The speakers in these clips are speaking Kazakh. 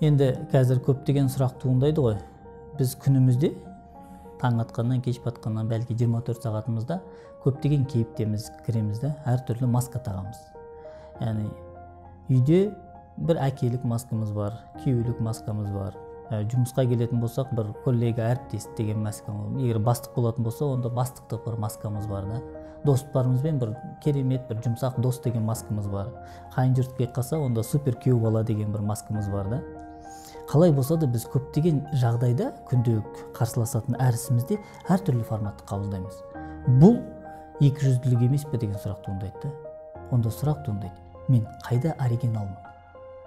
енді қазір көптеген сұрақ туындайды ғой. Біз күнімізде таң атқаннан кеш батқаннан бәлки 24 сағатымызда көптеген кейіптеміз кіреміз да әртүрлі маска тағамыз. Яғни үйде бір әкелік маскамыз бар күйеулік маскамыз бар. Ә, жұмысқа келетін болсақ бір коллега әріптес деген маска егер бастық болатын болса онда бастықтық бір маскамыз бар да. Достарымызбен бір керемет бір жұмсақ дос деген маскамыз бар. Қайын жұрт келіп қалса онда супер күйеу бала деген бір маскамыз бар да. Қалай болса да біз көптеген жағдайда күнделік қарсыласатын әр ісімізде әртүрлі форматты қабылдаймыз. Бұл екі жүзділік емес пе деген сұрақ туындайды да? Онда сұрақ туындайды. Мен қайда оригиналмын?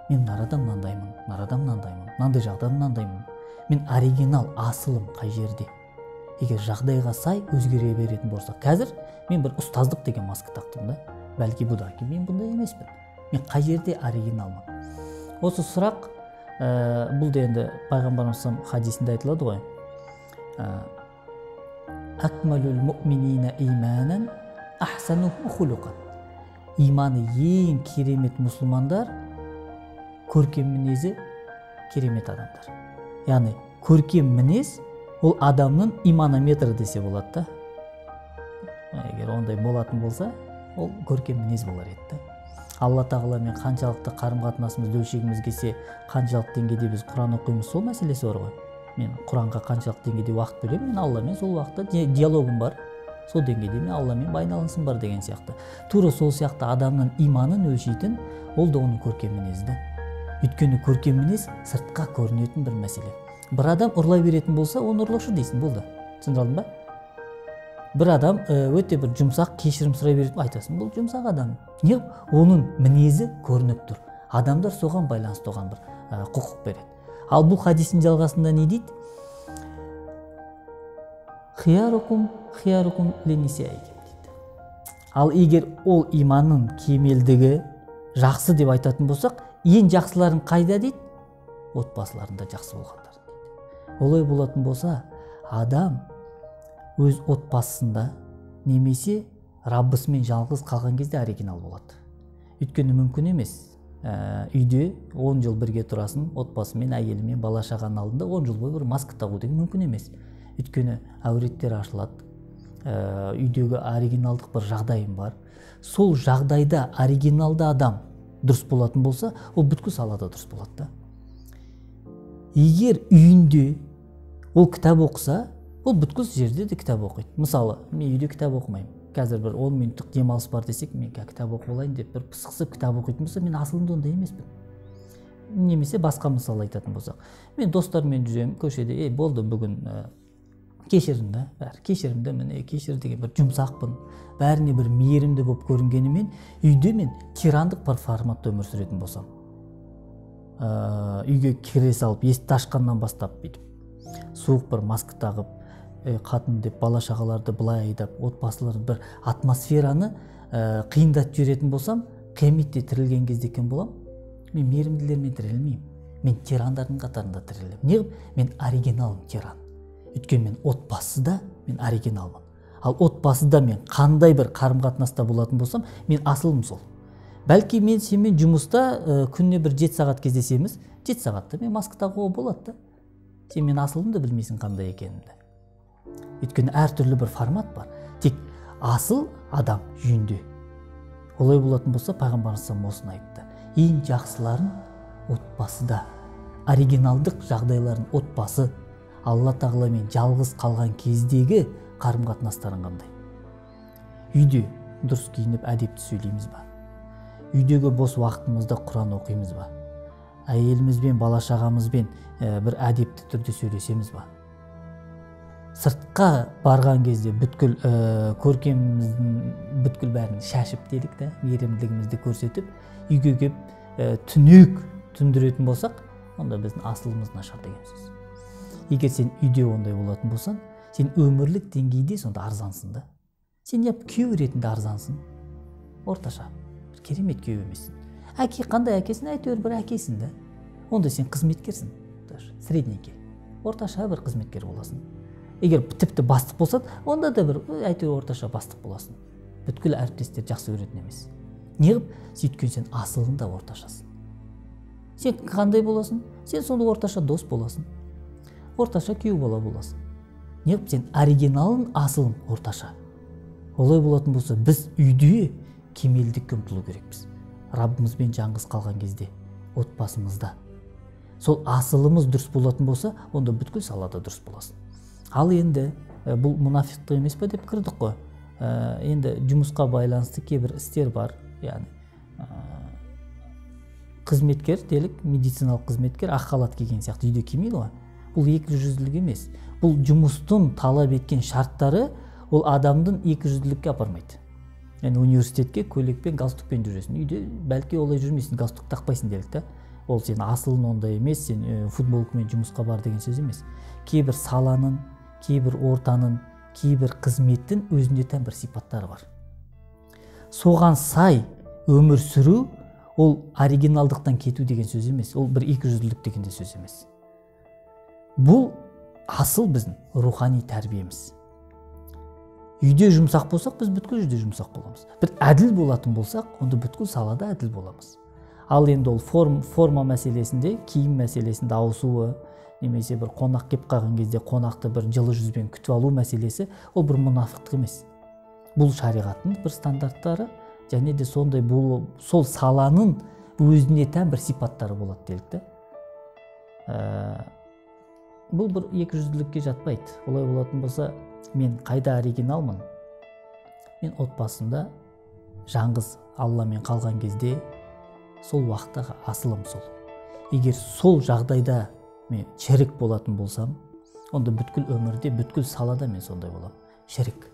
Мен мынарада мынандаймын мынарада мынандаймын мынандай жағдайда мынандаймын? Мен оригинал асылым қай жерде? Егер жағдайға сай өзгере беретін болсақ қазір мен бір ұстаздық деген маска тақтым да. Бәлки бұдан кейін мен бұндай емеспін. Мен қай жерде оригиналмын? Осы сұрақ ә, бұл енді пайғамбарымыз хадисінде айтылады ғой. Иманы ең керемет мұсылмандар көркем мінезі керемет адамдар. Яғни көркем мінез ол адамның иманометрі десе болады да. Егер ондай болатын болса ол көркем мінез болар еді да. Алла тағаламен қаншалықты қарым қатынасымызды өлшегіміз келсе қаншалықты деңгейде біз құран оқимыз сол мәселесі бар ғой. Мен құранға қаншалықты деңгейде уақыт бөлемін мен алламен сол уақытта диалогым бар. Сол деңгейде мен алламен байланысым бар деген сияқты. Тура сол сияқты адамның иманын өлшейтін ол да оның көркем мінезі өйткені көркем мінез сыртқа көрінетін бір мәселе. Бір адам ұрлай беретін болса оны ұрлаушы дейсің болды. Түсіндіре алдым ба? Бір адам өте бір жұмсақ кешірім сұрай береді айтасың бұл жұмсақ адам не? Оның мінезі көрініп тұр. Адамдар соған байланысты оған бір ә, құқық береді. Ал бұл хадистің жалғасында не дейді? Хиярукум хиярукум дейді. Ал егер ол иманның кемелдігі жақсы деп айтатын болсақ ең жақсыларын қайда дейді? Отбасыларында жақсы болғандар олай болатын болса адам өз отбасысында немесе раббысымен жалғыз қалған кезде оригинал болады. Өйткені мүмкін емес. Ә, үйде 10 жыл бірге тұрасың отбасымен әйелімен бала шағаның алдында 10 жыл бойы бір маска тағу деген мүмкін емес. Өйткені әуреттер ашылады. Ә, үйдегі оригиналдық бір жағдайым бар. Сол жағдайда оригиналды адам дұрыс болатын болса ол бүткіл салада дұрыс болады да. Егер үйінде ол кітап оқыса ол бүткіл жерде де кітап оқиды. Мысалы мен үйде кітап оқымаймын. Қазір бір он минуттық демалыс бар десек мен кітап оқып алайын деп бір пысықсып кітап оқитын болса мен асылында ондай емеспін. Немесе басқа мысал айтатын болсақ. Мен достарыммен жүремін көшеде ей болды бүгін ә, кешірім да бәрі кешірімді міне кешір деген бір жұмсақпын. Бәріне бір мейірімді болып көрінгенімен үйде мен тирандық бір форматта өмір сүретін болсам ә, үйге кіре салып есікті ашқаннан бастап бүйтіп суық бір маска тағып қатын деп бала шағаларды былай айдап отбасыларды бір атмосфераны ә, қиындатып жіберетін болсам қияметте тірілген кезде кім боламын мен мейірімділермен тірелмеймін мен тирандардың қатарында тірелемін неғып мен оригиналмын тиран. Өйткені мен отбасыда мен оригиналмын. Ал отбасыда мен қандай бір қарым қатынаста болатын болсам мен асылым сол. Бәлки мен сенімен жұмыста ә, күніне бір жеті сағат кездесеміз. Жеті сағатта мен маска тағуға болады да. Сен менің асылымды білмейсің қандай екенімді. Өйткені әртүрлі бір формат бар. Тек асыл адам үйінде олай болатын болса пайғамбарымыз осыны айтты. Ең жақсыларын отбасыда оригиналдық жағдайларын отбасы алла тағаламен жалғыз қалған кездегі қарым қатынастарың қандай? Үйде дұрыс киініп әдепті сөйлейміз ба? Үйдегі бос уақытымызда құран оқимыз ба? Әйелімізбен бала шағамызбен бір әдепті түрде сөйлесеміз ба? Сыртқа барған кезде бүткіл ә, көркеміміздің бүткіл бәрін шашып делік та мейірімділігімізді көрсетіп үйге келіп ә, түнек түндіретін болсақ онда біздің асылымыз нашар деген сөз. Егер сен үйде ондай болатын болсаң сен өмірлік деңгейде сонда арзансың да. Сен неғып күйеу ретінде арзансың. Орташа бір керемет күйеу емессің. Әке қандай әкесің әйтеуір бір әкесің да. Онда сен қызметкерсің даже средненький. Орташа бір қызметкер боласың. Егер тіпті бастық болса онда да бір әйтеуір орташа бастық боласың. Бүткіл әріптестер жақсы көретін емес. Неғып сөйткен сен асылында орташасың. Сен қандай боласың? Сен сонда орташа дос боласың. Орташа күйеу бала боласың. Неғып сен оригиналың асылың орташа. Олай болатын болса біз үйде кемелдікке ұмтылу керекпіз. Раббымызбен жаңғыз қалған кезде отбасымызда. Сол асылымыз дұрыс болатын болса онда бүткіл салада дұрыс боласың. Ал енді бұл мұнафиқтық емес па деп кірдік қой. Ә, енді жұмысқа байланысты кейбір істер бар яғни ә, қызметкер делік медициналық қызметкер ақ халат киген сияқты үйде кимейді ғой. Бұл екі жүзділік емес. Бұл жұмыстың талап еткен шарттары ол адамдың екі жүзділікке апармайды. Яғни университетке көйлекпен галстукпен жүресің. Үйде бәлки олай жүрмейсің галстук тақпайсың делік та. Ол сен асылың ондай емес сен ә, футболкамен жұмысқа бар деген сөз емес. Кейбір саланың кейбір ортаның кейбір қызметтің өзіне тән бір сипаттары бар. Соған сай өмір сүру ол оригиналдықтан кету деген сөз емес ол бір екі жүзділік деген де сөз емес. Бұл асыл біздің рухани тәрбиеміз. Үйде жұмсақ болсақ біз бүткіл жерде жұмсақ боламыз. Бір әділ болатын болсақ онда бүткіл салада әділ боламыз. Ал енді ол форм, форма мәселесінде киім мәселесінде ауысуы немесе бір қонақ келіп қалған кезде қонақты бір жылы жүзбен күтіп алу мәселесі ол бір мұнафықтық емес. Бұл шариғаттың бір стандарттары және де сондай бұл сол саланың өзіне тән бір сипаттары болады делік та ә, бұл бір екі жүзділікке жатпайды. Олай болатын болса мен қайда оригиналмын? Мен отбасымда жаңғыз алламен қалған кезде сол уақыттағы асылым сол. Егер сол жағдайда мен шірік болатын болсам онда бүткіл өмірде бүткіл салада мен сондай боламын. Шірік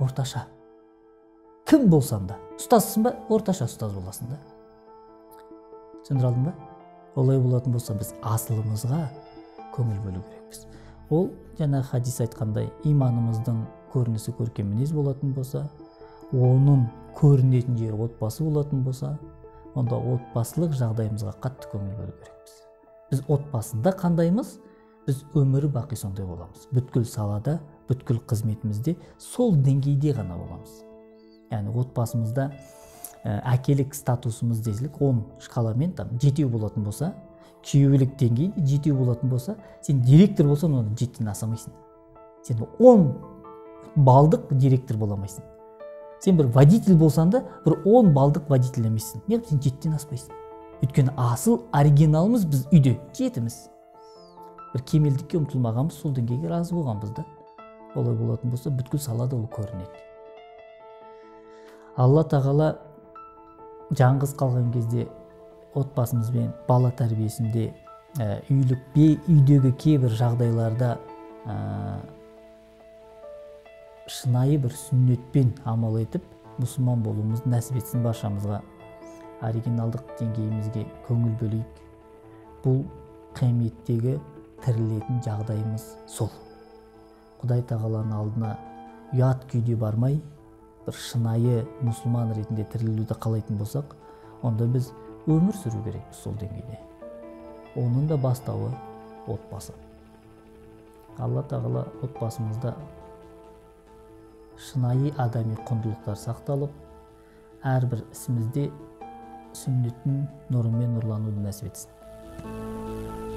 орташа. Кім болсам да. Ұстазсың ба? Орташа ұстаз боласың да. Түсіндіре алдым ба? Олай болатын болса біз асылымызға көңіл бөлу керекпіз. Ол жаңа хадис айтқандай иманымыздың көрінісі көркем мінез болатын болса оның көрінетін жері отбасы болатын болса онда отбасылық жағдайымызға қатты көңіл бөлу керекпіз. Біз отбасында қандаймыз біз өмірі бақи сондай боламыз. Бүткіл салада бүткіл қызметімізде сол деңгейде ғана боламыз. Яғни отбасымызда ә, әкелік статусымыз десек он шкаламен там жетеу болатын болса күйеулік деңгейі жетеу болатын болса сен директор болсаң оны жетіден аса алмайсың сен он балдық директор бола алмайсың. Сен бір водитель болсаң да бір он балдық водитель емессің. Неғып сен жетіден аспайсың. Өйткені асыл оригиналымыз біз үйде жетіміз. Бір кемелдікке ұмтылмағанбыз сол деңгейге разы болғанбыз да. Олай болатын болса бүткіл салада ол көрінеді. Алла тағала жаңғыз қалған кезде отбасымызбен бала тәрбиесінде ә, үйлік бе үйдегі кейбір жағдайларда ә, шынайы бір сүннетпен амал етіп мұсылман болуымызды нәсіп етсін баршамызға. Оригиналдық деңгейімізге көңіл бөлейік. Бұл қияметтегі тірілетін жағдайымыз сол. Құдай тағаланың алдына ұят күйде бармай бір шынайы мұсылман ретінде тірілуді қалайтын болсақ онда біз өмір сүру керекпіз сол деңгейде. Оның да бастауы отбасы. Алла тағала отбасымызда шынайы адами құндылықтар сақталып әрбір ісімізде сүннеттің нұрымен нұрлануды нәсіп етсін.